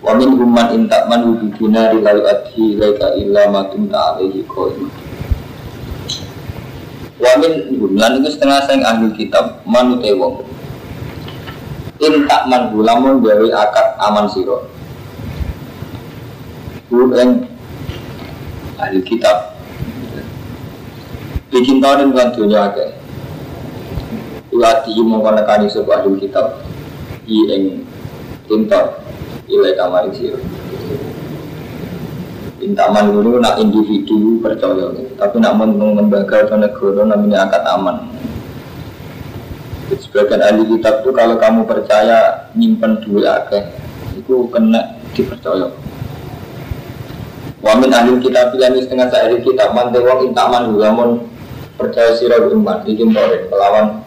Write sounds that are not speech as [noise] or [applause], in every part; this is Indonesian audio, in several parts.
wa min umman in ta'man bi dinari la yu'addihi ilaika illa ma tumta alaihi qaim wa min lan itu setengah sang ahli kitab manute wong. In ta'man lamun gawe akad aman sira. Bu ahli kitab. Bikin tahun kan dunia ke Iwati mongkon nekani sebuah ahli kitab. I ing tintor Ilai kamar siro Intaman dulu nak individu percaya. Tapi nak lembaga atau negara namanya akad aman. Sebagian ahli kitab itu kalau kamu percaya nyimpen duit akeh Itu kena dipercaya. Wamin ahli kitab yang setengah sehari kitab man wong intaman lamun percaya sira iman iki torin melawan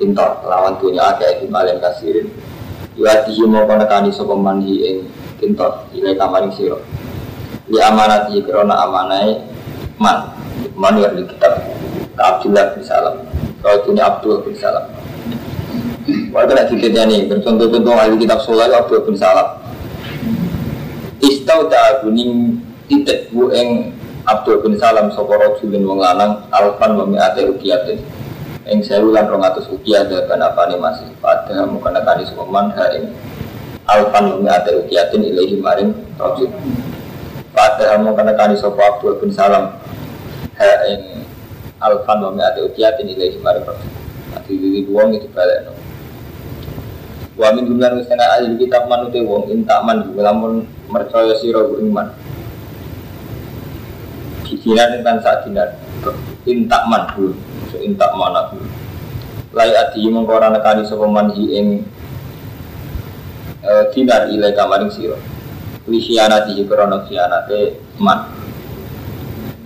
pintar melawan dunia akeh malen kasirin Yuatihi mau konekani sopa manhi ing kintor Ilai kamaring siro Li amanati kerona amanai man. Man ya di kitab Ka Abdullah bin Salam. Kalau ini Abdul bin Salam. Wah kena dikitnya nih. Bercontoh-contoh ahli kitab sholat Abdul bin Salam. Istau ta'aguning Titik bu ing Abdul bin Salam sapa rajulin wong lanang alfan wa mi'ate ukiyatin ing sewu lan 200 ukiah dapan apane masih pada mukana kani sapa man ha alfan wa mi'ate ukiyatin ilahi maring rajul. Pada mukana kani sapa Abdul bin Salam ha ing alfan wa mi'ate ukiyatin ilahi maring rajul. Ati diri wong itu balik no. Wa min jumlah setengah ahli kitab manute wong intaman lamun mercaya sira iman. Dinar tentang saat dinar. Intak manhu so intak mana. Lai adi mengkora nekani sopo manhi ing eh, dinar ilai kamaring siro li khianati krono khianate man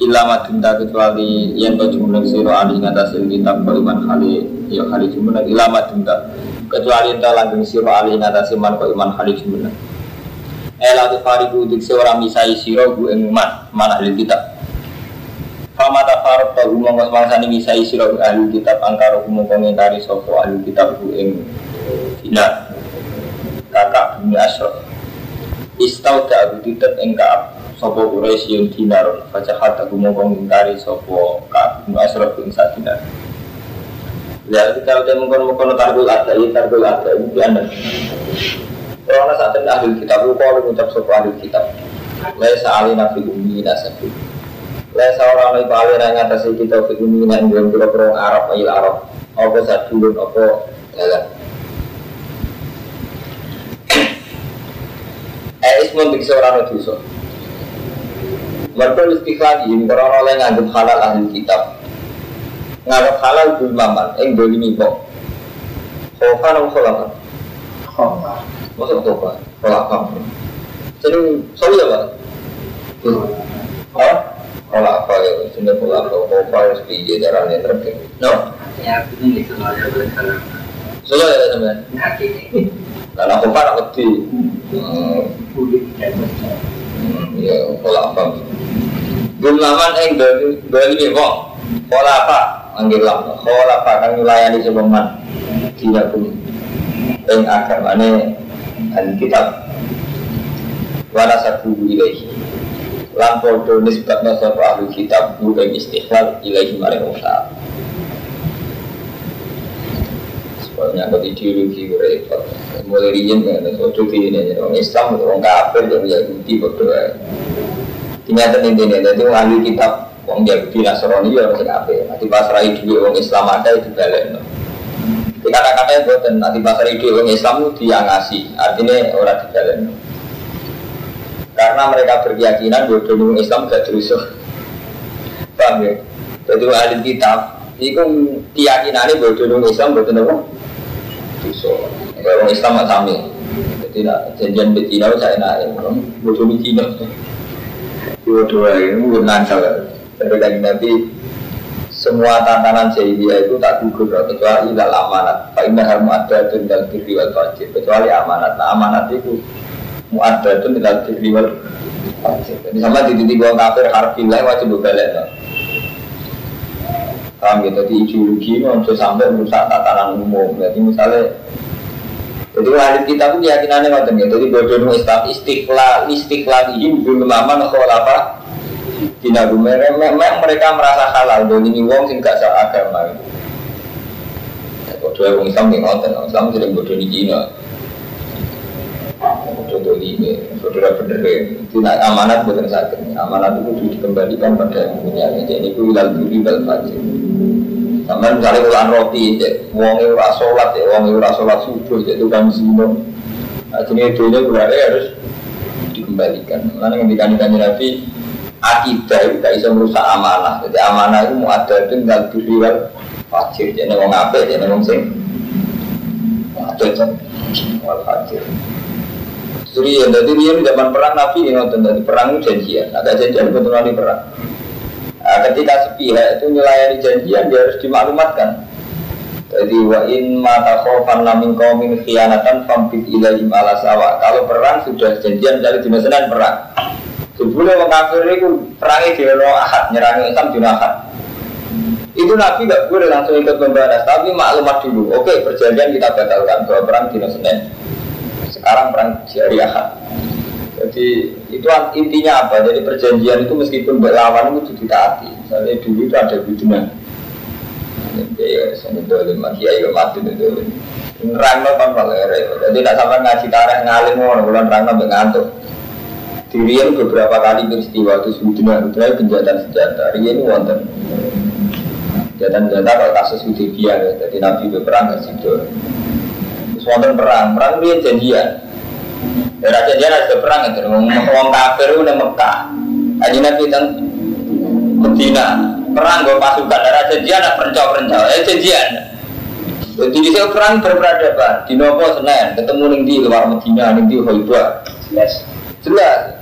ilama dinta kecuali yang kau jumlah siro alih ngatasin kitab iman kali ya kali jumlah ilama dinta. Kecuali enta langgeng siro alih ngatasin man kau iman kali jumlah Ela tu fariku dikse orang misai siro gu ing man ahli kitab Fama tafarot tahu mongkos mangsani misai sirah ahli kitab angkara komentari sopo ahli kitab ku ing dina kakak bumi asrof istau abu titet ing sopo Quraisy yang dinar. Fajahat aku mau komentari sopo kaab bumi asrof ing saat dinar Lalu kita udah mengkono-mengkono targul ada, ini targul ada, ini anda. Karena saat ini ahli kitab, lu kalau mengucap sopo ahli kitab, Laisa alina fi ummi nasabi Lesa orang itu alih yang atas kita fikuni yang dalam kira-kira Arab ayil Arab. Apa sadulun, apa? Jalan Eh ismun biksi orang itu so Mereka istiqlal ini Karena yang nganggap halal ahli kitab. Nganggap halal maman Yang boleh kok Khofa atau kholakan? Khofa Maksud khofa? Kholakan Jadi, sorry ya pak? Kalau apa ya sudah pola apa apa harus piye caranya terus no ya ini semuanya boleh salah Solo ya teman. Nah, aku parah wedi. Ya, pola apa? Gulaman eng dari dari kok. Pola apa? Anggil lah. Pola apa kan melayani sebelum Tidak pun. Eng agamane dan kitab. Wala satu ilaihi lan podo nisbatna sapa ahli kitab bu ing istighfar ilahi maring Allah Soalnya kau ideologi repot mulai riyen kan ojo ini orang Islam orang kafir orang Yahudi berdoa ternyata ini ini jadi ahli kitab orang Yahudi Nasrani ya orang kafir. Nanti pasrai dulu orang Islam ada itu balik kata-kata itu nanti pasrai dulu orang Islam itu dia ngasih artinya orang di balik karena mereka berkeyakinan bahwa Islam gak terusuh paham ya jadi ahli kitab itu keyakinannya bahwa Islam betul apa terusuh orang Islam gak sami Jadi janjian di Cina saya naik, bodoh di Cina. Dua-dua ini mungkin nansal. Dari lagi nanti semua tantangan jahiliyah itu tak gugur kecuali ilal amanat. Pak Indah ada dan diri wal wajib kecuali amanat. Nah amanat itu muadatun dan diri wal. Jadi sama di titik gua kafir harfilah wajib balik. Paham gitu, jadi ideologi ini bisa sampai merusak tatanan umum. Jadi misalnya jadi hadis kita pun keyakinannya ngoten gitu. Jadi bodoh Islam istiqlal ini belum lama apa Dina memang mereka merasa halal dan ini wong sing gak agama. Bodoh wong Islam yang ngoten, Islam sering bodoh di Cina. Bodoh ini, bodoh bener itu amanat bukan sakit. Amanat itu dikembalikan pada yang punya. Jadi itu ilal diri wal fajr. Sampai misalnya ulang roti, uang itu sholat, ya, uang itu sholat subuh, ya, itu kan zino. Nah, jadi itu berarti harus dikembalikan. Karena yang dikandungkan Nabi, akidah itu tidak bisa merusak amanah. Jadi amanah itu mau ada itu tinggal diriwal fajir. Jadi apa, jadi orang sing. Ada itu, wal fajir. Ya, jadi dia zaman perang Nabi ini nonton dari perang itu janjian. Agak janjian betul nanti perang. Nah, ketika sepihak itu melayani janjian dia harus dimaklumatkan. Jadi wa in mata khofan namin kaumin khianatan fampit ilaihim ala sawa. Kalau perang sudah janjian dari di Senin perang. Sebelum orang kafir itu perangi di ahad, nyerangi Islam di ahad. Itu Nabi gak boleh langsung ikut membalas, tapi maklumat dulu. Oke, perjanjian kita batalkan bahwa perang di Senin. Sekarang perang hari ahad. Jadi itu intinya apa? Jadi perjanjian itu meskipun berlawan itu ditaati. Misalnya dulu itu ada itu. Rangno kan malere. Jadi tidak sampai ngaji tareh ngalim mau bulan rangno ngantuk. Di Rian beberapa kali peristiwa itu sebetulnya itu penjatan senjata. Rian wonten. Penjatan senjata kalau kasus Hudibiyah ya. Jadi Nabi berperang ke situ. Wonten perang, perang Rian janjian. Ya raja dia ada perang itu, ngomong kafir itu Mekah. Aji Nabi dan Medina perang gue pasukan raja dia ada perencau-perencau, eh janjian. Jadi di perang berperadaban di Nopo Senin ketemu ning di luar Medina ning di Hoiba. Jelas. Jelas.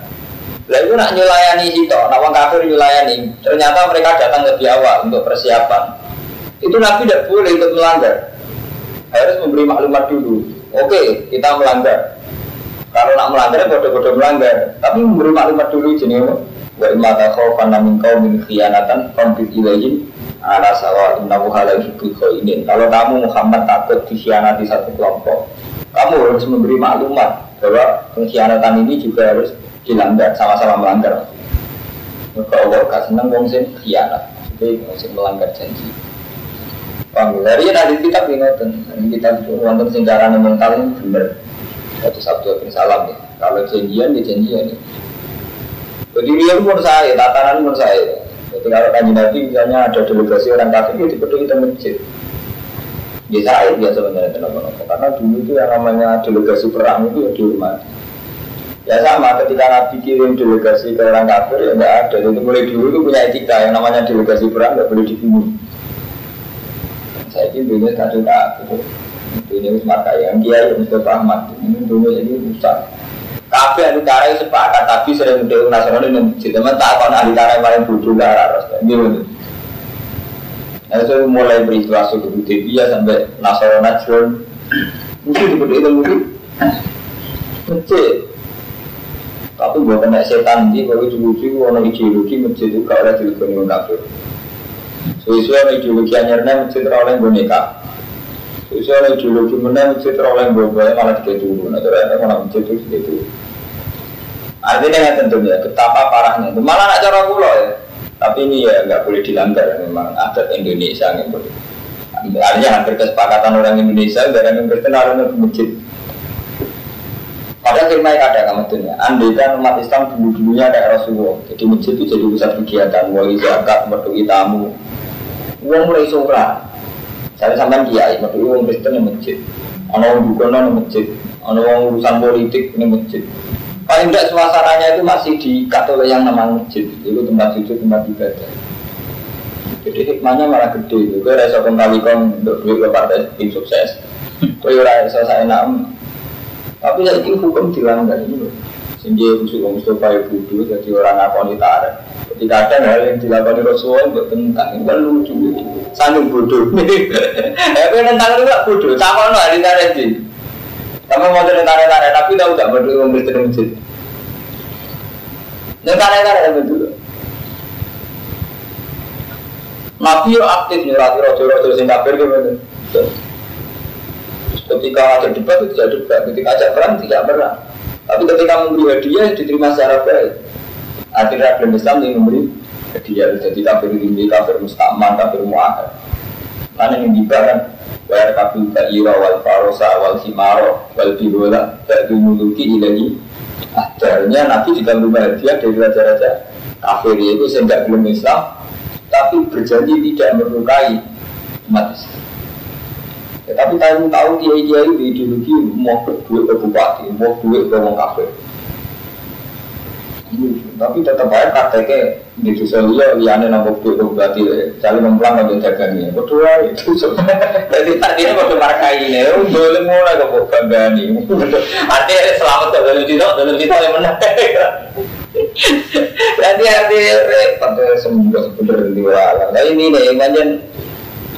Lah itu nak nyulayani itu, nak orang kafir nyulayani. Ternyata mereka datang lebih awal untuk persiapan. Itu Nabi tidak boleh untuk melanggar. Harus memberi maklumat dulu. Oke, kita melanggar. Kalau nak melanggar, bodoh-bodoh melanggar. Tapi memberi maklumat dulu jenis wa imma takhafan min qaumin khianatan fambit ilaihim ala sawa innahu la yuhibbul khainin. Kalau kamu Muhammad takut dikhianati satu kelompok, kamu harus memberi maklumat bahwa pengkhianatan ini juga harus dilanggar, sama-sama melanggar. Maka Allah gak senang wong sing khianat, jadi wong melanggar janji. Paham? Dari nanti kita bingung, kita wonten sing carane mental ini bener satu Sabtu bin Salam ya. Kalau janjian ya janjian ya. Jadi dia pun saya, tatanan pun saya. Jadi kalau kaji nabi misalnya ada delegasi orang kafir, ya dipenuhi kita masjid. Ya saya biasa sebenarnya kenapa-napa. Karena dulu itu yang namanya delegasi perang itu ya dihormati. Ya sama ketika Nabi kirim delegasi ke orang kafir ya enggak ada. Jadi mulai dulu itu punya etika yang namanya delegasi perang nggak boleh dibunuh. Ini dunia kadang aku dunia Usmar yang Kiai Mustafa Ahmad ini dunia ini rusak. Kafe ahli tarai sepakat. Tapi sering udah nasional ini masjid teman tak akan ahli tarai paling bodoh ke arah ras gitu Nah itu mulai peristiwa suku Hudibiyah sampai nasional nasional. Mesti dibutuh itu mungkin. Masjid. Tapi gue kena setan ini kalau itu lucu ada ideologi masjid itu gak oleh dilebani orang kafir sesuai ideologi anyarnya masjid oleh boneka Soalnya ideologi mana masjid teroleh bawa malah tiga turun. Terus ada mana masjid itu. Artinya yang tentunya betapa parahnya. Malah nak cara pulau ya. Tapi ini ya nggak boleh dilanggar memang adat Indonesia gitu. Artinya hampir kesepakatan orang Indonesia barang yang berkenalan ke masjid. Padahal firman ada kamu tuh Andai kan umat Islam dulu dulunya kayak Rasulullah. Jadi masjid itu jadi pusat kegiatan, wali zakat, berdui tamu. Uang mulai surah. Saya sampai kiai, itu orang Kristen yang masjid, orang orang bukan yang masjid, orang orang urusan politik yang masjid. Paling tidak suasananya itu masih di oleh yang namanya masjid, itu tempat sujud, tempat ibadah. Jadi hikmahnya malah gede. Gue rasa kembali kong untuk duit ke partai tim sukses. Gue rasa saya enak Tapi saya ini hukum dilanggar ini. Sehingga khusus Mustafa ya budu jadi orang ngakoni tarik. Ketika ada hal yang dilakukan Rasulullah buat tentang ini kan lucu. Sambil bodoh. [laughs] Ya kan tentang itu gak bodoh. Sama no hari tarik sih. Kamu mau jadi tarik-tarik tapi tahu tak berdua memberi masjid. Dan tarik-tarik betul. Nabi yo aktif nyurati rojo-rojo sing kafir gitu. Ketika ada debat itu tidak debat, ketika ajak perang tidak perang. Tapi ketika memberi hadiah diterima secara baik. Akhirnya belum Islam yang memberi hadiah jadi kafir ini kafir mustaman, kafir muahad. Mana yang dibaran Bayar kafir ta'ira wal farosa wal simaro wal bibola Ba'du muluki ilahi Akhirnya Nabi juga memberi hadiah dari raja-raja kafir itu sehingga belum Islam tapi berjanji tidak melukai umat Islam. Ya, tapi tahu tahu kiai kiai di ideologi mau duit ke bupati, mau duit ke orang kafir. Tapi tetap aja prakteknya di sosial liane nopo duit ke bupati, cari memplang untuk dagangnya. Betul itu. Jadi tadi ini waktu markai ini, boleh mulai ke bupati. Artinya selamat dalam cita, dalam cita yang menang. Jadi hati repot sembuh sebenarnya di wala. Nah ini nih banyak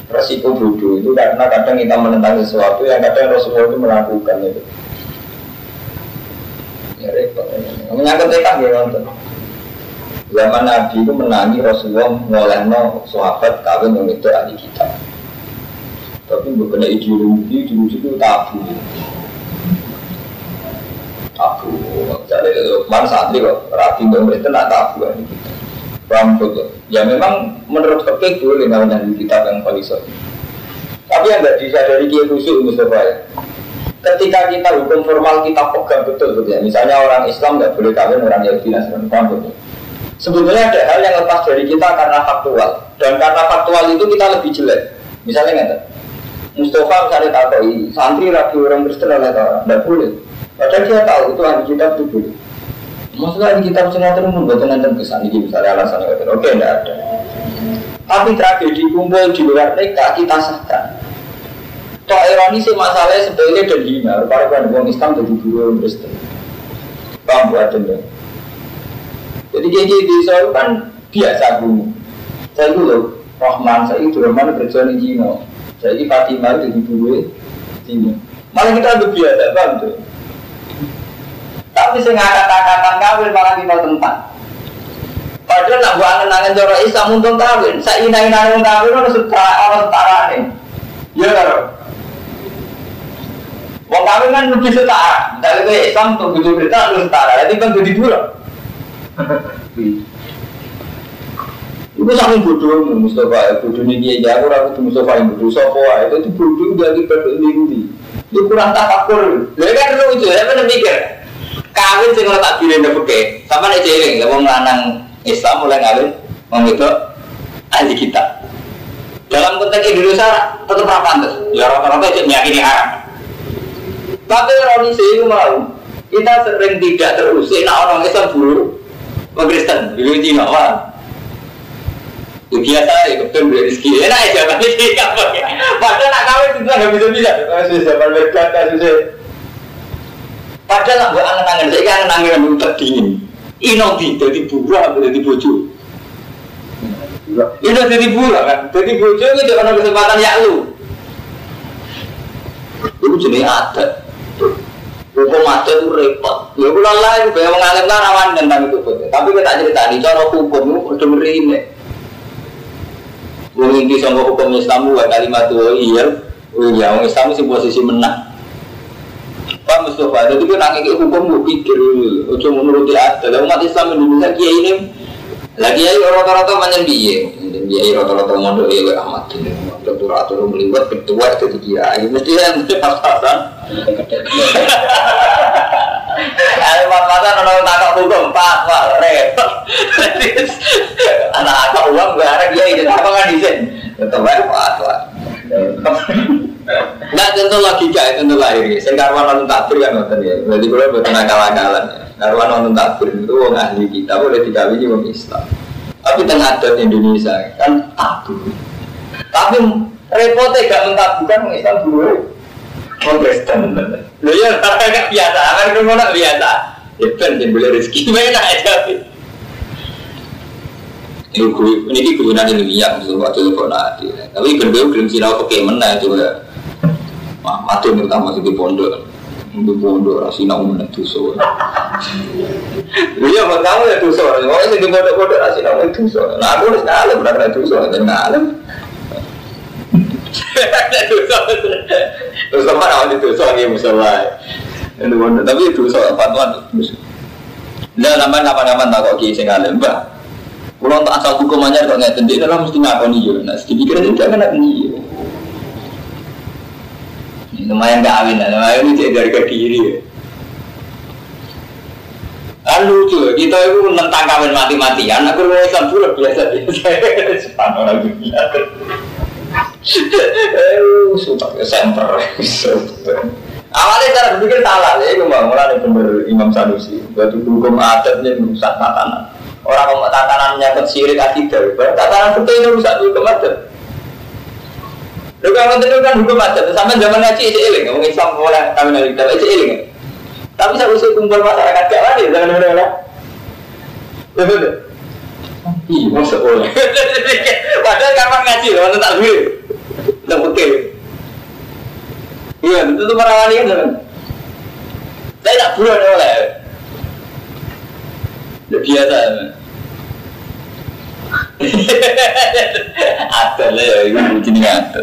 resiko bodoh itu karena kadang kita menentang sesuatu yang kadang Rasulullah itu melakukan itu. Ya. Menyangkut tekah ya nonton. Zaman Nabi itu menangi Rasulullah ngolehno sahabat kawin yang itu ahli kita. Tapi bukan ideologi, ideologi itu tabu tabu jadi mana santri kok rapi pemerintah nak tabu kan rambut ya memang menurut fakir boleh namanya di kitab yang valisor tapi yang tidak disadari kiai khusus Mustafa ya ketika kita hukum formal kita pegang betul betul ya. Misalnya orang Islam nggak boleh kawin orang Yahudi dan rambut sebetulnya ada hal yang lepas dari kita karena faktual. Dan karena faktual itu kita lebih jelek. Misalnya nggak? Mustafa misalnya tahu santri rapi orang Kristen oleh orang tidak boleh. Padahal dia tahu itu ahli kitab itu boleh. Maksudnya ahli kitab semua terus membuat nanti kesan ini misalnya alasan itu oke tidak ada. Tapi tragedi kumpul di luar mereka kita sahkan. Toh ironi sih masalahnya sebetulnya dan hina. Para kan orang Islam jadi guru Kristen. Paham buat. Jadi kayak gitu saya kan biasa guru. Saya dulu Rahman, saya itu Rahman kerja di Cina. Saya ini Fatimah jadi guru Cina. Malah kita lebih biasa, paham tuh. Tapi saya ngangkat-angkatan kawin malah kita tentang. Padahal nak buat angen-angen Islam untuk kawin. Saya ina-ina untuk kawin orang setara orang setara nih. Ya kan? Wong kawin kan lebih setara. Dari ke Islam untuk butuh berita lebih setara. Jadi kan jadi dua. [laughs] Itu sangat bodoh Mustafa. Bodoh ini dia jago. Aku Mustafa yang bodoh. Sopo itu itu bodoh jadi berlindung. Itu kurang tafakur. Lalu kan lucu. Ya kan mikir kawin sing ora tak pilih oke sama nek jeling lha wong lanang Islam mulai kawin wong itu ahli kita dalam konteks Indonesia tetap apa pantas ya rata-rata itu meyakini haram tapi orang itu mau. Kita sering tidak terusik. Nah orang Islam dulu orang Kristen dulu Cina wah itu biasa ya kebetulan beli rezeki enak aja tapi apa padahal nak kawin itu nggak bisa bisa kasus zaman mereka kasusnya Padahal nggak angen-angen, saya kan angen-angen untuk dingin. Ino di, jadi buah, jadi bojo. Ino jadi buah kan, jadi bojo itu ada kesempatan ya lu. Itu jenis adat. Hukum adat itu repot. Ya lelah, itu kayak mengalimkan rawan tentang itu. Tapi kita cerita di cara hukum itu udah merine. Wong ini sama hukum Islam wa kalimat iya, iya, wong Islam sih posisi menang. Pak Mustafa, jadi kita nangis hukum gue pikir, ojo menuruti ada. Lalu umat Islam Indonesia kiai ini lagi ya rata-rata banyak biye, biye rata-rata mondok ya amat ini. Dokter atur melibat ketua itu kiai, mesti yang pas-pasan. [laughs] Ayo pas-pasan orang tangkap hukum pak, wah repot. [laughs] Anak apa uang gue harap dia ini apa kan di sini, tetap aja pak, Nah tentu logika itu tentu lahir. Saya karwan nonton takbir kan nonton ya. Berarti kalau buat akal-akalan. Karwan nonton takbir itu orang ahli kita boleh dikawini orang Islam. Tapi tengah adat Indonesia kan tabu. Tapi repotnya gak mentabukan orang Islam dulu. Oh Kristen Lu ya orang nggak biasa, kan rumah nggak biasa. Ya ben yang boleh rezeki [laughs] mana aja. Ini gue ini gue nanti misalnya waktu itu nanti. Tapi ben gue belum sinau oke mana itu ya. Mah mati utama sih di pondok. Di pondok rasina umum itu so. Iya, kamu ya tuh so. Mau sih di pondok-pondok rasina umum itu so. Nah aku harus ngalim, benar itu so. Dan ngalim. Terus apa awal itu so lagi musola. Tapi itu so fatwa terus. Nah, namanya kapan-kapan tak kok kiai sing alim, Mbak. Kalau tak asal hukumannya kok nggak tendek, dalam mesti ngakoni yo. Nah, sedikit aja jangan nak nih. Lumayan gak awin, lumayan ini jadi harga diri. Ya. Kan lucu, kita itu menentang kawin mati-matian. Aku Islam dulu biasa biasa. Sepan orang dunia. Eh, sumpah semper. Awalnya cara berpikir salah, ya itu mbak mulai bener Imam Sanusi. Batu hukum adatnya rusak tatanan. Orang mau tatanan menyangkut sirik akidah, tatanan betul ini rusak hukum adat. Lu kalau itu kan hukum adat, sama zaman ngaji isi iling, ngomong Islam mulai kami nanti kita isi iling. Tapi saya usul kumpul masyarakat gak wani, jangan lah. Betul. Iya, masuk [laughs] boleh. Padahal kapan ngaji, mana tak dulu. Tak putih. Iya, itu tuh merawani kan. Saya tak bulan oleh. Ya biasa. [laughs] ada lah ya, itu begini ada.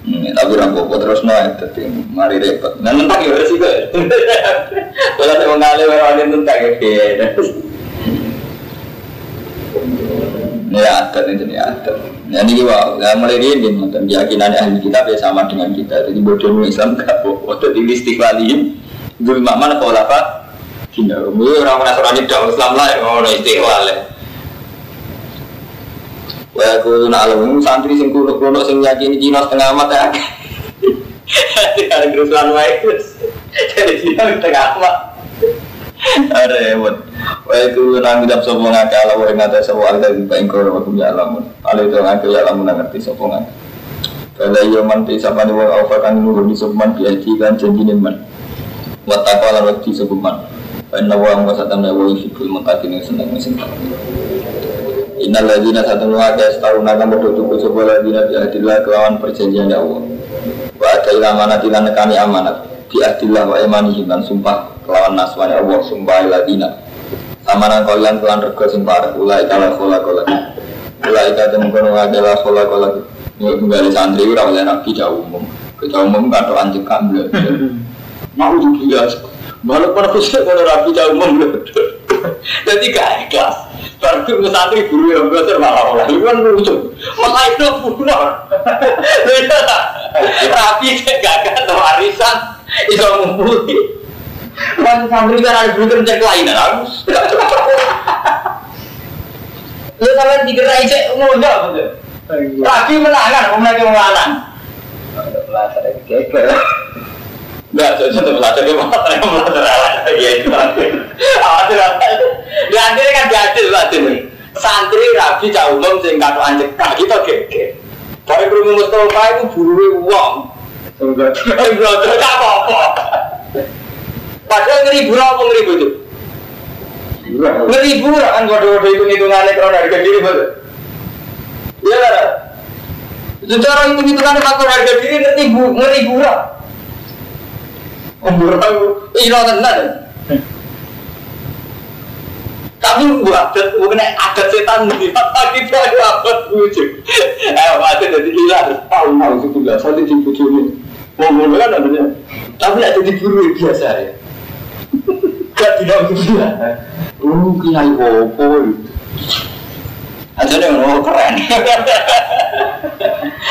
Hmm, tapi rampok terus naik, tapi mari repot. Nah, tentang ya sih [laughs] kok. Kalau saya mengalir orang tentang ya, ini adat ini adat. Nah ini wow, nah, mulai ini dan keyakinan ahli kitab ya sama dengan kita. Jadi bodoh Islam gak bodoh. Di istiqlalihim, dulu mana kalau apa? Mulu orang Nasrani dong Islam lah, mau istiqlal ya. Wah, aku nak alam santri sing kuno kuno sing yakini Cina setengah amat ya. Ada kerusuhan baik terus. Jadi Cina setengah amat. Ada hebat. Wah itu nang tidak sopo ngake ala wa ngate sopo ala di bain koro aku ya alamun. Ala itu ngake ya alamun ngerti sopo ngake. Kalau iya man ti sapa ni wong alfa kan nurun di sopan biaji kan janjinin man. Lan wedi sopan. Karena wong wasatan wa yuhibbul mutakin yang senang mesin. Innal ladzina satunu aka staruna kan padha tuku sapa ladzina bi ahdillah kelawan perjanjian ya Allah. Wa ada amanat lan nekani amanat bi ahdillah wa imanihim lan sumpah kelawan naswani Allah sumpah ladina. Sama nang kalian kelan rego sing ulai kala kola kola. Ulai kata mengkono adalah kola kola. Ya kembali santri ora oleh nabi jauh umum. Ketua umum kan anjek kamble. Mau juga Walaupun aku sih kalau rapi jauh umum Jadi gak ikhlas. Baru santri guru yang belajar malah itu kan lucu. Malah itu bunuh. Rapi gak gak warisan. Iso ngumpuli. Kan santri kan ada guru kerja kelainan. Lu sampai dikerai cek muda betul. Rapi menangan, mereka menangan. Belajar kekel. Enggak, saya belajar ke mana? Belajar ala ya itu. Di akhirnya kan diadil belajar. Santri rabi cah umum sing kado anjek nah kita gege. Bareng kerumuh Mustafa itu buru uang. Enggak, enggak gak apa-apa. Padahal ngeribu apa ngeribu itu? Ngeribu kan kode-kode itu hitungannya kalau harga diri betul. Iya kan? Secara hitung-hitungannya faktor harga diri ngeribu, ngeribu lah. Umur aku ilo tenan. Tapi gua adat, gua kena adat setan di mata kita ada apa lucu. Eh, mati jadi gila. Tahu tahu itu juga saya di ini. Mau mau kan adanya. Tapi ada di buru biasa ya. Gak tidak gitu ya. Oh, kiai opo. Aja nih mau keren.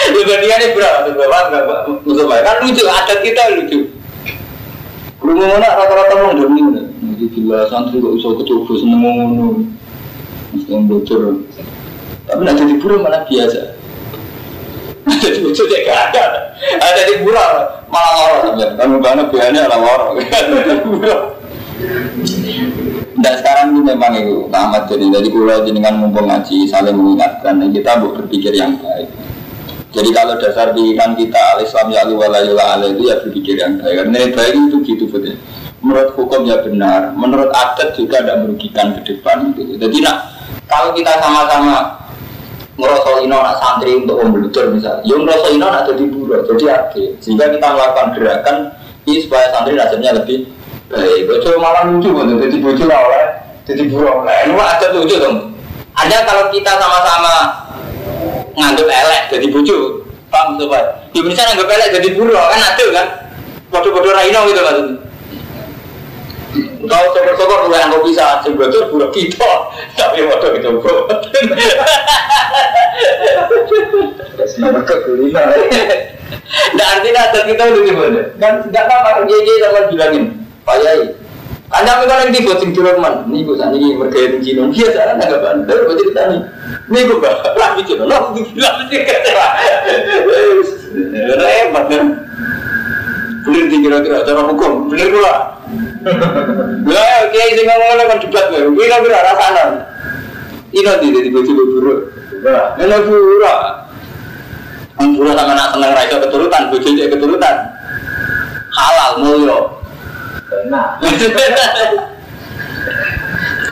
Itu dia nih berapa tuh bapak musuh kan lucu adat kita lucu. Kurang mana rata-rata mau demi Nanti gila santri kok bisa kecoba seneng ngono. Mesti yang bocor. Tapi nanti di pura mana biasa. Ada di bocor ya gak ada. Ada di pura malah orang. Kamu karena biasanya orang. Dan sekarang ini memang itu tamat jadi dari pulau dengan mumpung ngaji saling mengingatkan dan kita buat berpikir yang baik. Jadi kalau dasar pilihan kita al-Islam ya wala itu ya berpikir yang baik. Karena yang baik itu gitu betul. Menurut hukum ya benar, menurut adat juga tidak merugikan ke depan. Gitu. Jadi nak kalau kita sama-sama ngerasa ino nak santri untuk om misalnya, yang ngerasa ino nak jadi buruh, jadi ake. Sehingga kita melakukan gerakan ini supaya santri nasibnya lebih baik. Bocor malah lucu, jadi bocor lah oleh, jadi buruh lah. Ini ada lucu dong. Ada kalau kita sama-sama nganggep elek jadi bucu, paham sobat? Di Indonesia nganggep elek jadi buruh kan ada kan? Bodoh-bodoh raino gitu kan? Kalau sokor-sokor mulai anggap bisa sebetulnya buruh kita, [laughs] tapi bodoh gitu kok. [laughs] Mereka kulina. Nah artinya ada kita udah gimana? Kan nggak apa-apa, dia sama bilangin, Pak Yai, anda memang yang tiba sing curang man, nih gue sana ini mereka yang Cina. Biasa kan nggak bandel, gue cerita nih, nih gue bah, lagi Cina, lo bilang sih kata, [laughs] repot kan, bener sih kira-kira cara hukum, bener pula, lah oke sih ngomong kan debat gue, gue kira rasanya, ini nanti jadi gue coba buruk, ini buruk, buruk sama nak seneng raisa keturutan, gue jadi keturutan, halal mulio. Nah.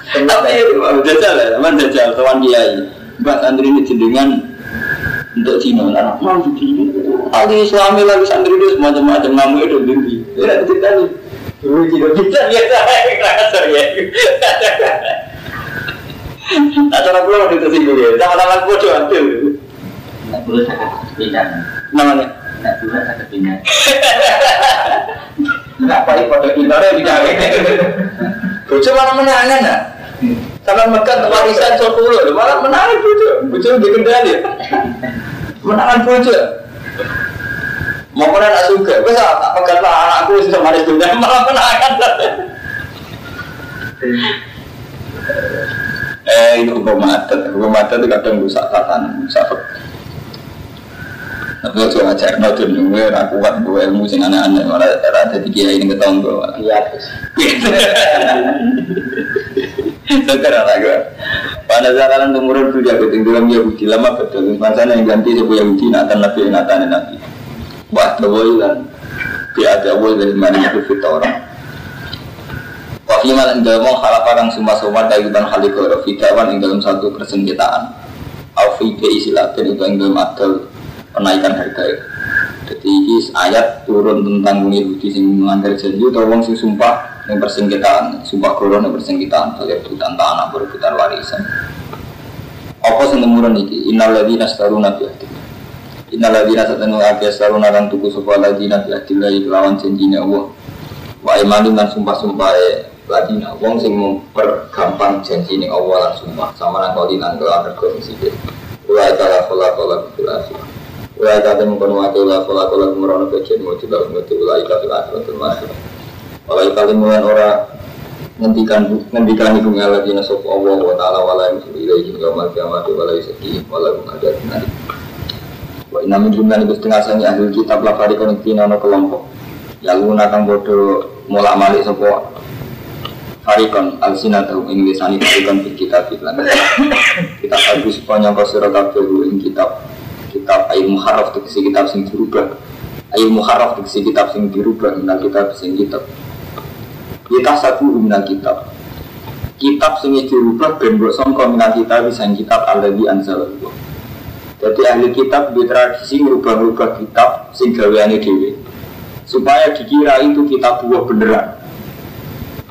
Tapi jajal ya, teman jajal, kawan kiai. Mbak santri ini jenengan untuk Cina, lah mau begini. Lagi suami lagi santri itu semacam-macam namu itu tinggi. Ya cerita nih. Dulu Cina bisa biasa, kasar ya. [laughs] Nah cara pulau itu singgung ya, sama-sama bodoh hampir. Saya [laughs] pindah. Namanya? Perlu saya pindah. Pada? Bojo malah menangan warisan sepuluh, malah menangan. Menangan. Mau pernah nak suka, tak lah anakku sama dunia [laughs] malah menangan. Eh, ini hukum adat. Hukum adat itu kadang rusak tatanan, rusak tapi ojo ngajar no gue aku kuat gue ilmu sing aneh-aneh malah ada di kiai ini ketong gue. Iya terus. Sekarang lah gue. Pada zakaran temurun tuh jago dalam Yahudi lama betul. Masanya yang ganti sebuah Yahudi natan nabi natan nabi. Wah terboy kan. Dia ada boy dari mana itu fitur orang. Wafi malah dalam mau halapan semua semua dari dan halikor fitawan yang dalam satu persengketaan. Alfi ke isilatin itu yang dalam adal penaikan harga. Jadi ini ayat turun tentang Yahudi sing melanggar janji atau wong sing sumpah yang persengketaan, sumpah koron yang persengketaan, kalian hutan tanah berebutan warisan. Apa sing temurun iki? Innal ladzina astaruna bi ahdillah. Innal ladzina satanu ake astaruna kan tuku sapa ladzina bi ahdillah kelawan janjine Allah. Wa imanin lan sumpah-sumpah e ladina wong sing mempergampang janjine Allah lan sumpah sama nang kali nang kelawan rego sithik. Wa ta'ala khala khala Wa kata mengkono wakil la kola kola kemerono kecil mau juga mengikuti ulai kafil akhirat termasuk. Walai kali mulan ora ngendikan ngendikan ibu ngalah dina sop Allah wa taala wala yusul ilaihi yaumil qiyamati wala yusaki wala hum ada nari. Wa inna min jumlah itu setengah sani ahli kitab la farikon tina no kelompok. Ya luna kang bodo mulak malik sopo Farikon al-sina tahu ing lisani farikon bil kitab lan. Kita bagus sepanjang kosiro kabeh ing kitab kitab ayu muharraf tegesi kitab sing dirubah. Ayu muharraf tegesi kitab sing dirubah minal kitab sing kitab. Kita satu minal kitab. Kitab sing dirubah ben mbok sangka minal kitab sing kitab alladzi anzalallahu. Jadi ahli kitab di tradisi merubah-rubah kitab sing gaweane dhewe. Supaya dikira itu kitab buah beneran.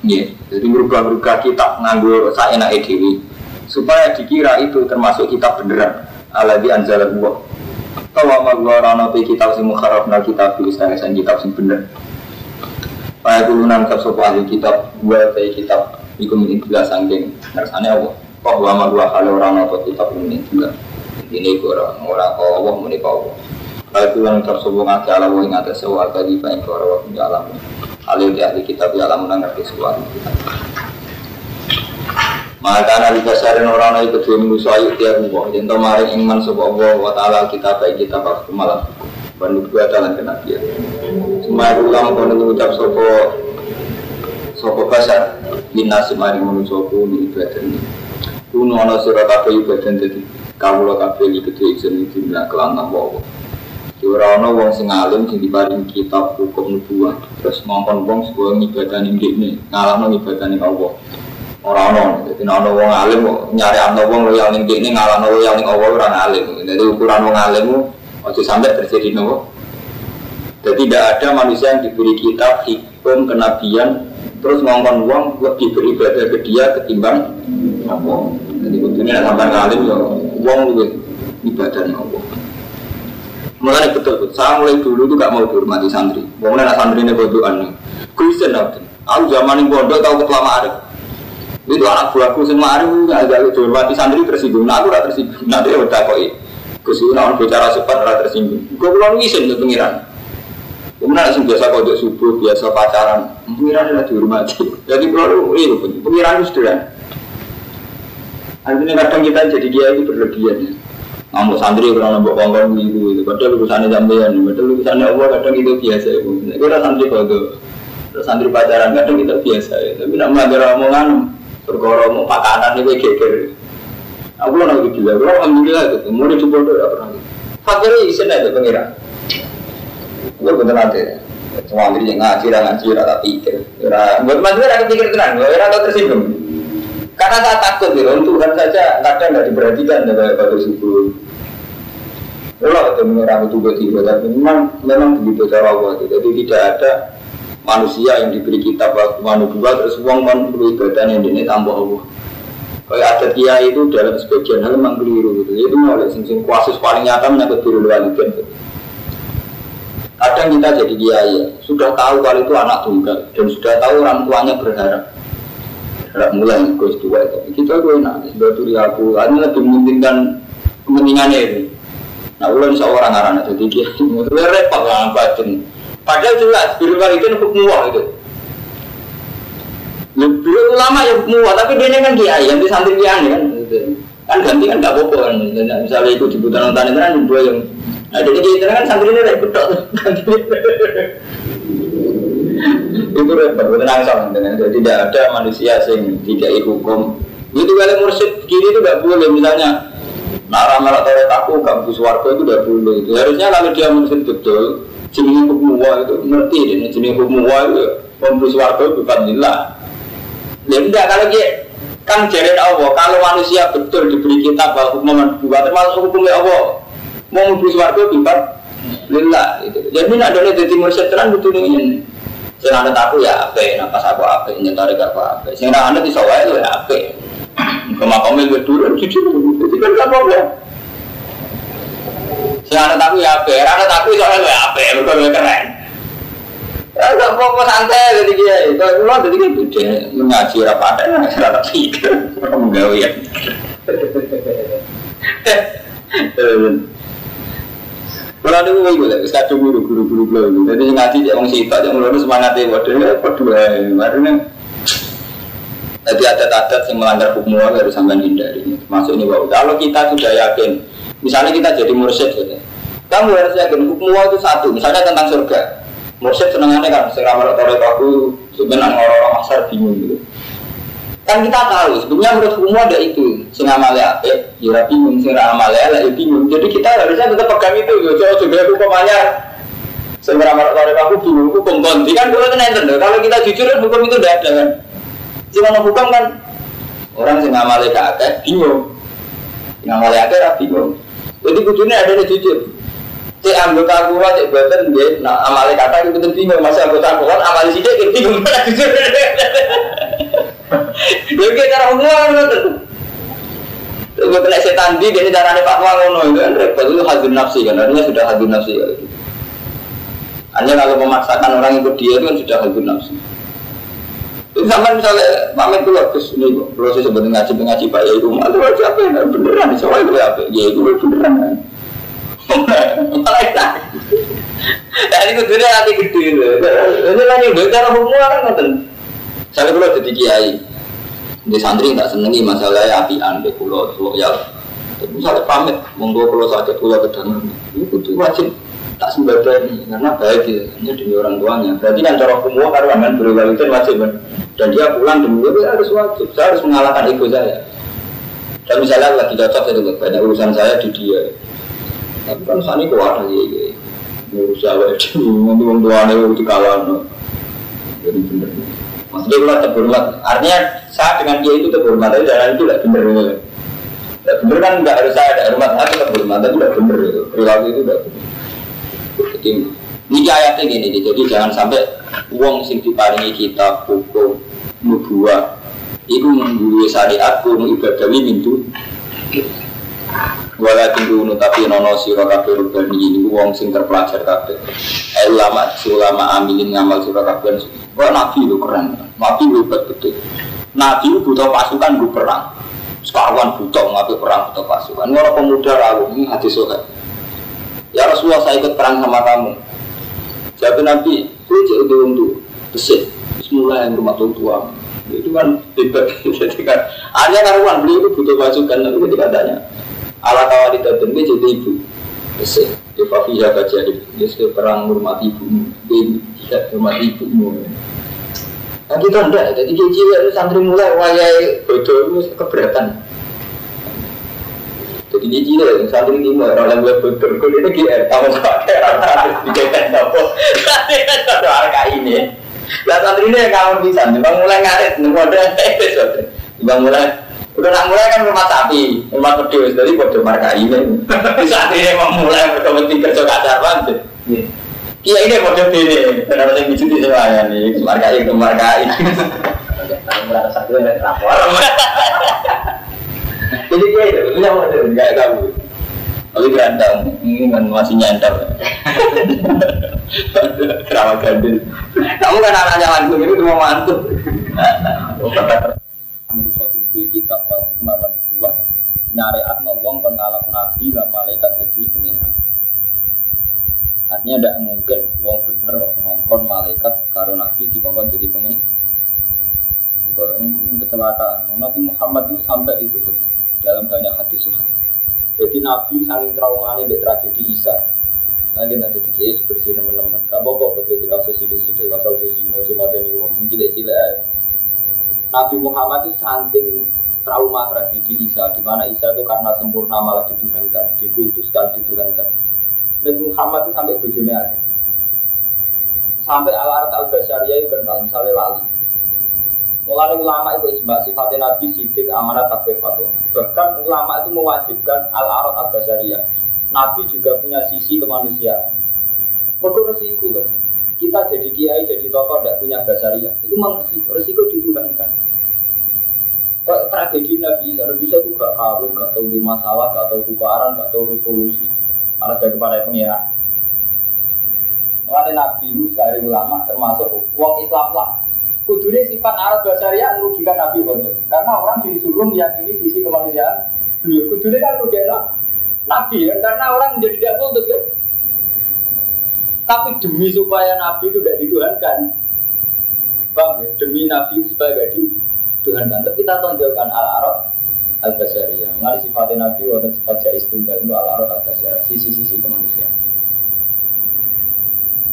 Yeah. jadi merubah-rubah kitab nganggo saenake dhewe. Supaya dikira itu termasuk kitab beneran. Alladzi anzalallahu Tawa magwarana pe kitab sing mukharrafna kitab fi istana sang kitab sing bener. Kaya turunan ke sopa ahli kitab Dua pe kitab Iku min juga sangking Nersane Allah Kok wa magwa kali orang nopo kitab min juga? Ini orang orang kau Allah muni kau Allah. Kaya turunan ke sopa ngaki ala wa ingata sewa Tadi baik ke orang wakil alam. Alih di ahli kitab ya alam menangerti sewa ahli kitab maka nabi kasarin orang itu kedua manusia ayu tiap Allah Yang maring iman sebuah Allah wa ta'ala kita baik kita pas malam Bandung dua dalam kenabian Semua ulang kau mengucap sopo Sopo kasar Lina semaring manusia ku di ibadah ini Kuno ana sira kabeh ibadah Kamu lo kabeh iki gede izin iki ndak kelantang wae. Ora ana wong sing alim sing diparing kitab hukum nubuah terus ngongkon wong sebuah ngibadani ndekne, ngalahno ngibadani Allah. Ora ana, dadi ana wong alim kok nyari ana wong loyal ning ndekne ngalahno loyal ning Allah ora alim. Jadi ukuran wong alim aja sampai terjadi nopo. Jadi tidak ada manusia yang diberi kitab hukum kenabian terus ngongkon wong lebih beribadah ke dia ketimbang Allah. Jadi kudunya sampai ngalim ya wong lebih ibadah Allah. Mulai betul betul. Saya mulai dulu tuh gak mau dihormati santri. Mulai anak santri ini bodohan. Kuisen nanti. Aku zaman ini bodoh tahu ketelama ada. Itu anak buahku semua ada nggak ada dihormati santri tersinggung. Nah, aku gak tersinggung. Nanti ya udah kok. Kusin orang bicara cepat ora tersinggung. Gue belum ngisen ke pengiran. Kemudian langsung biasa kode subuh, biasa pacaran. Pengiran adalah dihormati. [laughs] Jadi kalau iya, pengiran itu sudah. Artinya kadang kita jadi dia itu berlebihan. Ya. Kamu santri kurang nambah kongkong gitu, itu. Padahal urusannya sampean, padahal urusannya Allah kadang itu biasa ya. Kita santri kode, santri pacaran kadang kita biasa ya. Tapi nak melanggar omongan, perkara mau pakanan itu geger. Aku lah lagi gila, aku alhamdulillah itu. Mau dicoba tuh apa pernah. Fakirnya isi itu pengira. Gue bener nanti. Semua diri ngaji, ngaji, rata pikir. Buat mas gue rata pikir tenang, gue rata tersinggung. Karena saya takut ya, Tuhan saja kadang nggak diperhatikan dari pada subuh. Allah itu menyerang itu tiba tapi memang memang begitu cara Allah itu. Jadi tidak ada manusia yang diberi kitab waktu manusia terus uang perlu ibadah yang ini tambah Allah. Kayak ada dia itu dalam sebagian hal memang keliru gitu. Itu oleh sing sing kuasus paling nyata menyangkut biru walidain. Kadang kita jadi kiai sudah tahu kalau itu anak tunggal dan sudah tahu orang tuanya berharap. Berharap mulai gue tua itu. Kita gue enak sebetulnya aku. Ini lebih mementingkan kepentingan ini. Nah, ulang seorang orang jadi dia [laughs] itu repot lah batin. Padahal jelas biru itu hukum itu. Lebih ulama ya muah, tapi dia kan kiai yang di santri kiai kan. Kan ganti kan gak apa-apa kan. Misalnya ikut jemputan nonton itu kan dua yang Nah, jadi kita kan santri ini repot itu repot, tenang sama Jadi tidak ada manusia yang tidak hukum. Itu kalau mursyid kiri itu gak boleh misalnya malah tahu aku kampus warga itu udah boleh. Harusnya kalau dia mursyid betul, jenis hukum itu ngerti ini jenis hukum itu kampus warga bukan lillah. Ya enggak kalau dia kan jadi Allah kalau manusia betul diberi kitab bahwa hukum buat termasuk hukumnya Allah mau mlebu swarga bimbar lillah itu. Jadi nak dene dadi mursyid tenan butuh ini. Sing ana aku ya ape, nak pas aku ape, nyentare gak ape. Sing ora ana iso wae ya ape. Kemakome gue turun jujur, itu kan gak apa-apa. Sing ana aku ya ape, ora ana aku iso wae ya ape, mergo keren. Ya gak apa-apa santai jadi dia. Kalau lo jadi kan dia mengaji rapat, ora tak pikir, menggawe ya. Kalau ada gue gue lagi kadung guru guru guru guru. Jadi ngaji dia orang siapa yang mulai semangatnya waduh ya berdua. Karena jadi adat-adat yang melanggar hukum harus sampai hindari. Masuk ini bahwa kalau kita sudah yakin, misalnya kita jadi mursyid, gitu. kamu harus yakin hukum Allah itu satu. Misalnya tentang surga, mursyid senangannya kan, sekarang kalau tahu aku sebenarnya orang-orang masar bingung gitu. Kan kita tahu sebenarnya menurut hukum ada itu. Sing amale ape ya bingung. Sing amale lah ya bingung. Jadi kita harusnya tetap pegang itu loh coba juga aku ke mana sing amal tarik aku bingung hukum konti kan kalau itu kalau kita jujur kan hukum itu tidak ada kan. Cuma hukum kan orang sing amale akeh bingung. Sing amale akeh ra bingung jadi kudunya ada yang jujur. Si anggota kuat cek badan dia nah amale kata itu bingung. Masih anggota kuat amale sih dia bingung. Jujur. [laughs] Lha iki cara umum ngoten. Gue kena setan di dia carane fatwa ngono. Itu kan repot. Itu hadir nafsi kan. Artinya sudah hadir nafsi ya. Hanya kalau memaksakan orang ikut dia itu kan sudah hadir nafsi. Itu sama misalnya pamit dulu terus ini proses sebenarnya ngaji ngaji pak ya itu malu aja apa ya beneran soalnya gue apa ya itu beneran. [laughs] Malah itu. Tadi gue tuh hati gede loh. Ini lagi gue cara hukum orang nonton. Saya kalau jadi kiai, di santri tak senengi masalahnya apian di pulau loyal. Misalnya pamit, monggo pulau sakit pulau kedangan, itu kudu wajib tak sembadani karena baik ya, ini demi orang tuanya. Berarti kan cara hukum karena kan berwalidain wajib kan. Dan dia pulang demi itu harus wajib. Saya harus mengalahkan ego saya. Dan misalnya lagi cocok itu banyak urusan saya di dia. Tapi kan saat ini kuat lagi. Ngurus saya di nanti orang nih udah kawan. Jadi bener. Maksudnya kalau terhormat, artinya saya dengan dia itu terhormat, tapi jalan itu tidak bener. Tidak bener kan nggak harus saya ada hormat, saya tetap hormat, tapi tidak bener. Perilaku itu tidak bener. Ini ayatnya gini, jadi jangan sampai uang sing diparingi kita hukum nubuah itu menggurui syariat kuno ibadawi mintu. Wala tinggu tapi nono siro kafe rubani ini uang sing terpelajar kafe eh ulama ulama amilin ngamal siro kafe wah nabi itu keren. Nabi hebat betul. Nabi butuh pasukan gue perang. Sekawan butuh ngapain perang butuh pasukan. Orang pemuda rawu ini hati sohe ya Rasulullah saya ikut perang sama kamu jadi nabi Kue cek udah untuk besit, semula yang rumah tua itu kan hebat. [laughs] Jadi kan, hanya karuan beliau itu butuh masukan, tapi ketika tanya, ala kawali dia jadi ibu, besit. Dia fafiha baca ibu, sudah perang rumah ibumu, dia tidak rumah ibumu. Nah kita enggak, jadi cilik santri mulai wayai bodoh itu keberatan. Jadi gila, yang ini orang yang buat betul, kau ini GR, kamu pakai rata apa? Kan harga ini. Lah santri ini kamu bisa, bang mulai ngarit, nunggu ada mulai Udah nak mulai kan rumah sapi, rumah pedus, jadi bodoh marka ini. Saat ini mau mulai berkompetisi kerja kasar banget. Iya ini bodoh ini, kenapa saya bicu di semuanya nih, marka ini, marka ini. Merasa satu yang lapor. Jadi dia itu, ini mau ada nggak kamu. Tapi ganteng, ini kan masih nyandar. Kerawat gandil. Kamu kan anaknya langsung ini cuma mantu. Menurut sosial kitab kemauan dua nyariat wong kon ngalap nabi dan malaikat jadi pengiran. Artinya tidak mungkin wong bener ngongkon malaikat karo nabi di dikongkon jadi pengiran. Kecelakaan. Nabi Muhammad itu sampai itu betul dalam banyak hadis suha. Jadi Nabi saling trauma ini tragedi Isa. Nanti nanti tiga bersih teman-teman. Gak apa-apa begitu kasus sih, kasus mau cuma ini mau cilik-cilik. Nabi Muhammad itu saking trauma tragedi Isa, di mana Isa itu karena sempurna malah dituhankan, dikultuskan, dituhankan. Nabi Muhammad itu sampai bujurnya Sampai al-arat al-basyariyah itu kenal, misalnya lali. Mulai ulama itu ijma sifatnya Nabi sidik amanat takbir fatwa. Bahkan ulama itu mewajibkan al arad al basariyah. Nabi juga punya sisi kemanusiaan. Pokok resiko kan. Kita jadi kiai, jadi tokoh, tidak punya basariyah. Itu memang resiko. Resiko dituhankan. Tragedi Nabi Isa, Nabi Isa itu gak kawin, gak tahu di masalah, gak tahu tukaran, gak tahu revolusi. Ada dari para pengira. Mulai Nabi itu dari ulama termasuk uang Islam lah Kudune sifat Arab Basaria merugikan Nabi Muhammad. Karena orang disuruh meyakini sisi kemanusiaan beliau. Kudune kan merugikan Nabi ya, karena orang menjadi tidak putus kan. Tapi demi supaya Nabi itu tidak dituhankan, bang ya? Demi Nabi itu supaya tidak dituhankan. Tapi kita tonjolkan al Arab al Basaria. Mengenai sifat Nabi wonten sifat jais tunggal itu al Arab al Basaria. Sisi-sisi kemanusiaan.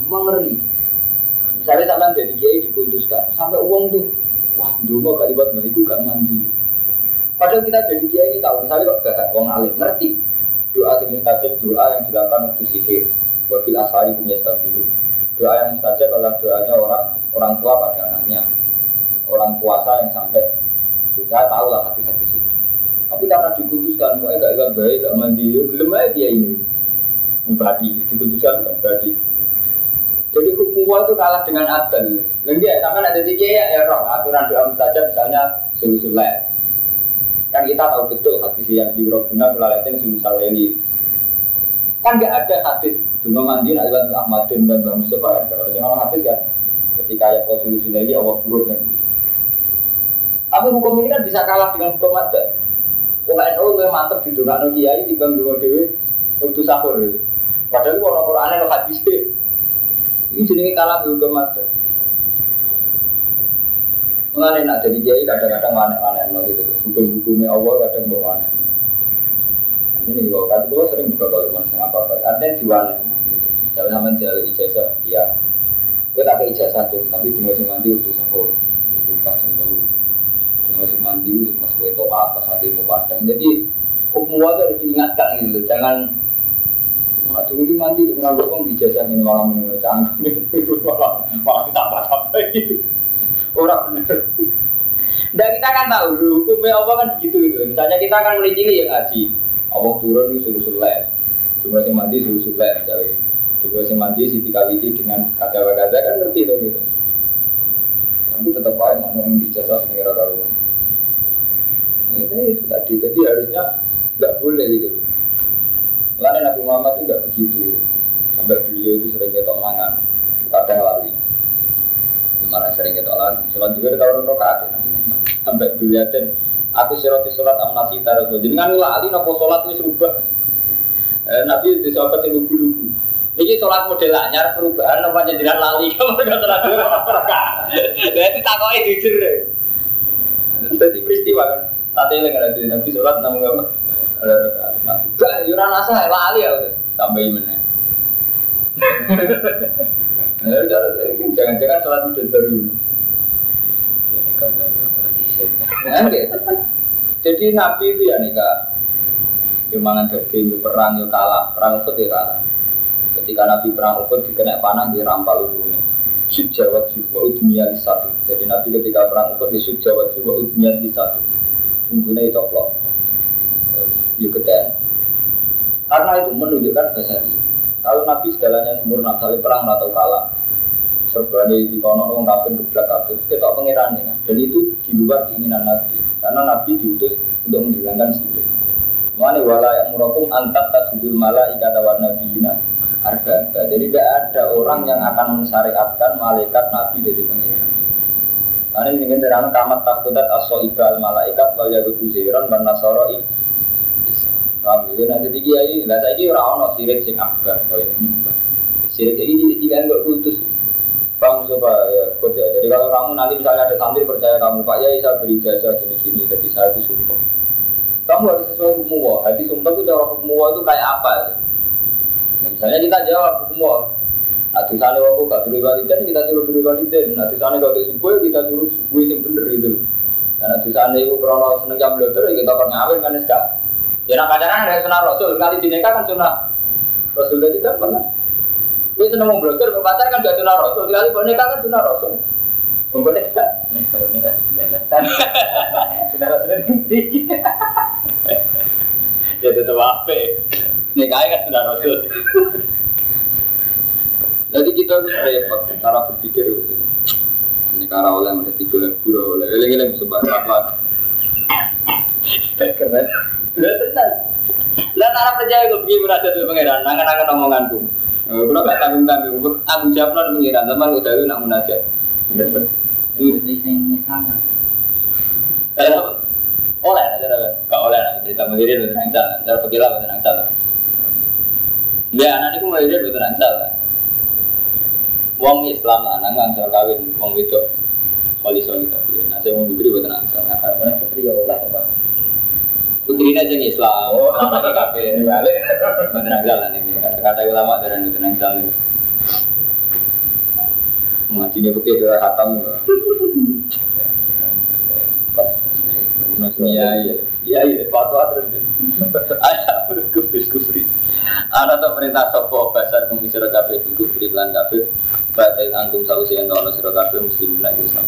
Mengeri. Misalnya sampai jadi kiai diputuskan, sampai uang tuh, wah dulu gak libat baliku gak mandi. Padahal kita jadi kiai ini tahu, misalnya kok gak uang alim ngerti doa yang mustajab doa yang dilakukan waktu sihir. Wabil asari punya stabil. Doa yang mustajab adalah doanya orang orang tua pada anaknya, orang puasa yang sampai sudah tahu lah hati-hati sih. Tapi karena diputuskan, mau gak gak baik, gak mandi, belum aja dia ini. Membadi, diputuskan membadi. Jadi hukum itu kalah dengan adil. Lagi ya, sama ada tiga ya, ya roh aturan doa saja misalnya sulusulai. Kan kita tahu betul hadis yang di Rabbuna melalatin sulusul ini. Kan nggak ada hadis Duma mandi nak lewat Ahmad dan Mbak Mustafa. Kalau orang hadis kan ketika ya sulusul ini Allah turun kan. Tapi hukum ini kan bisa kalah dengan hukum adat. Pokoknya NU lebih mantep di dunia kiai di bang dua dewi untuk sahur. Padahal kalau Quran lo hadis ini jenenge kalah juga mati. Mengenai nak jadi kiai kadang-kadang aneh-aneh no gitu. Hukum-hukumnya Allah kadang bawa aneh. Ini gue kan gue sering buka kalau mana apa. Artinya diwane. Gitu. Jalan sama jalan ijazah, ya. Gue tak ke ijazah tuh, tapi di musim mandi waktu sahur. Itu pas jam dulu. masih mandi, pas kue toa, pas hati mau padang. Jadi hukum itu harus diingatkan gitu, jangan Nah, dulu ini mandi di jasa ini malam ini canggung, malah malah kita apa sampai. Orang bener. Dan kita kan tahu hukumnya Allah kan begitu gitu. Misalnya kita akan mulai cilik ya ngaji, Allah turun itu suruh sulit. Coba sih mandi suruh sulit misalnya. Coba sih mandi si dikawiti dengan kata-kata kan ngerti itu gitu. Tapi tetap aja mana yang dijasa sendiri karuan. Ini itu tadi, jadi harusnya nggak boleh gitu. Lain Nabi Muhammad itu nggak begitu. Sampai beliau itu sering ketok mangan, kadang lali. Gimana sering ketok lali? Sholat juga orang rokaat ya Sampai beliau aku siroti sholat amnasi taruh Jadi kan lali nopo sholat ini serubah. Eh, Nabi itu sahabat yang lugu-lugu. Ini sholat model anyar perubahan namanya jadi lali kamu nggak terlalu Jadi takoi jujur. Jadi peristiwa kan. Tadi yang ada Nabi sholat namun apa? Gak, yuran asa lali ya udah tambahin mana. [laughs] Jangan-jangan sholat udah baru. Jadi Nabi itu ya nikah. Dia mangan daging, perang, dia kalah, perang Uhud dia kalah. Ketika Nabi perang Uhud dikena panah, dia rampal ujungnya. Sub Jawa Jiwa dunia di satu. Jadi Nabi ketika perang Uhud dia sub Jawa Jiwa dunia di satu. Ujungnya itu oplok. Keten. Karena itu menunjukkan bahasa. Kalau Nabi segalanya sempurna, kali perang atau kalah, serba di kono orang kafir berbelak kafir, kita pengiran ya. Dan itu di luar keinginan Nabi. Karena Nabi diutus untuk menghilangkan sirik. Mana wala yang murakum antat tasudul mala warna bina harga. Jadi tidak ada orang yang akan mensyariatkan malaikat Nabi jadi pengiran. Karena ini ingin terang kamat takutat aso ibal malaikat wal yagudu ziran dan nasoro Paham gitu nanti kiai, lah saya kira orang no sirik sing akbar, ini. Sirik ini putus. Bang coba ya, ya. Jadi kalau kamu nanti misalnya ada santri percaya kamu Pak Yai saya beri jasa gini-gini, jadi saya itu sumpah. Kamu harus sesuai hukum Allah. Hati sumpah itu cara hukum itu kayak apa? Ya, misalnya kita jawab hukum Allah. Nah, di sana waktu gak suruh waliden, kita suruh beri waliden. Nah, di sana kalau subuh, kita suruh subuh yang bener gitu. Karena di sana itu krono seneng jam belajar, kita akan ngawin kan sekarang. Ya nak pacaran ada sunnah Rasul, kali dinikah kan sunnah Rasul jadi kan pernah. Gue seneng mau mau pacar kan gak sunnah Rasul, kali nikah kan sunnah Rasul. Nikah? Sunnah Ya tetap apa? Nikah kan sunnah Rasul. Jadi kita harus repot cara berpikir. Ini cara oleh menjadi tiga lebur oleh eling-eling sebab apa? Keren. Lah tenan. Lah percaya kok begini merasa tuh pangeran, nangan-nangan omonganku. Kalau gak tanggung tanggung, tanggung jawab lah pangeran, teman udah lu nak munajat. Itu di sini sangat. Oleh, cara gak oleh nak cerita mandiri lu tenang salah, cara pergilah lu tenang salah. Dia anak dia lu tenang salah. Wong Islam anak nggak kawin, wong itu soli soli tapi, nah saya mau putri buat salah. Karena putri ya oleh. Putri ini aja Islam, oh, apa kafir, balik, bener jalan ini. Kata ulama dari itu nang salah. Ngaji ini pakai dua hatam. Iya iya iya iya fatwa terus. Ayah berkufri kufri. Ada tak perintah sopo besar kumi sira kabeh kufri lan kabeh. Batai antum sausi ento ana sira kabeh muslimin Islam.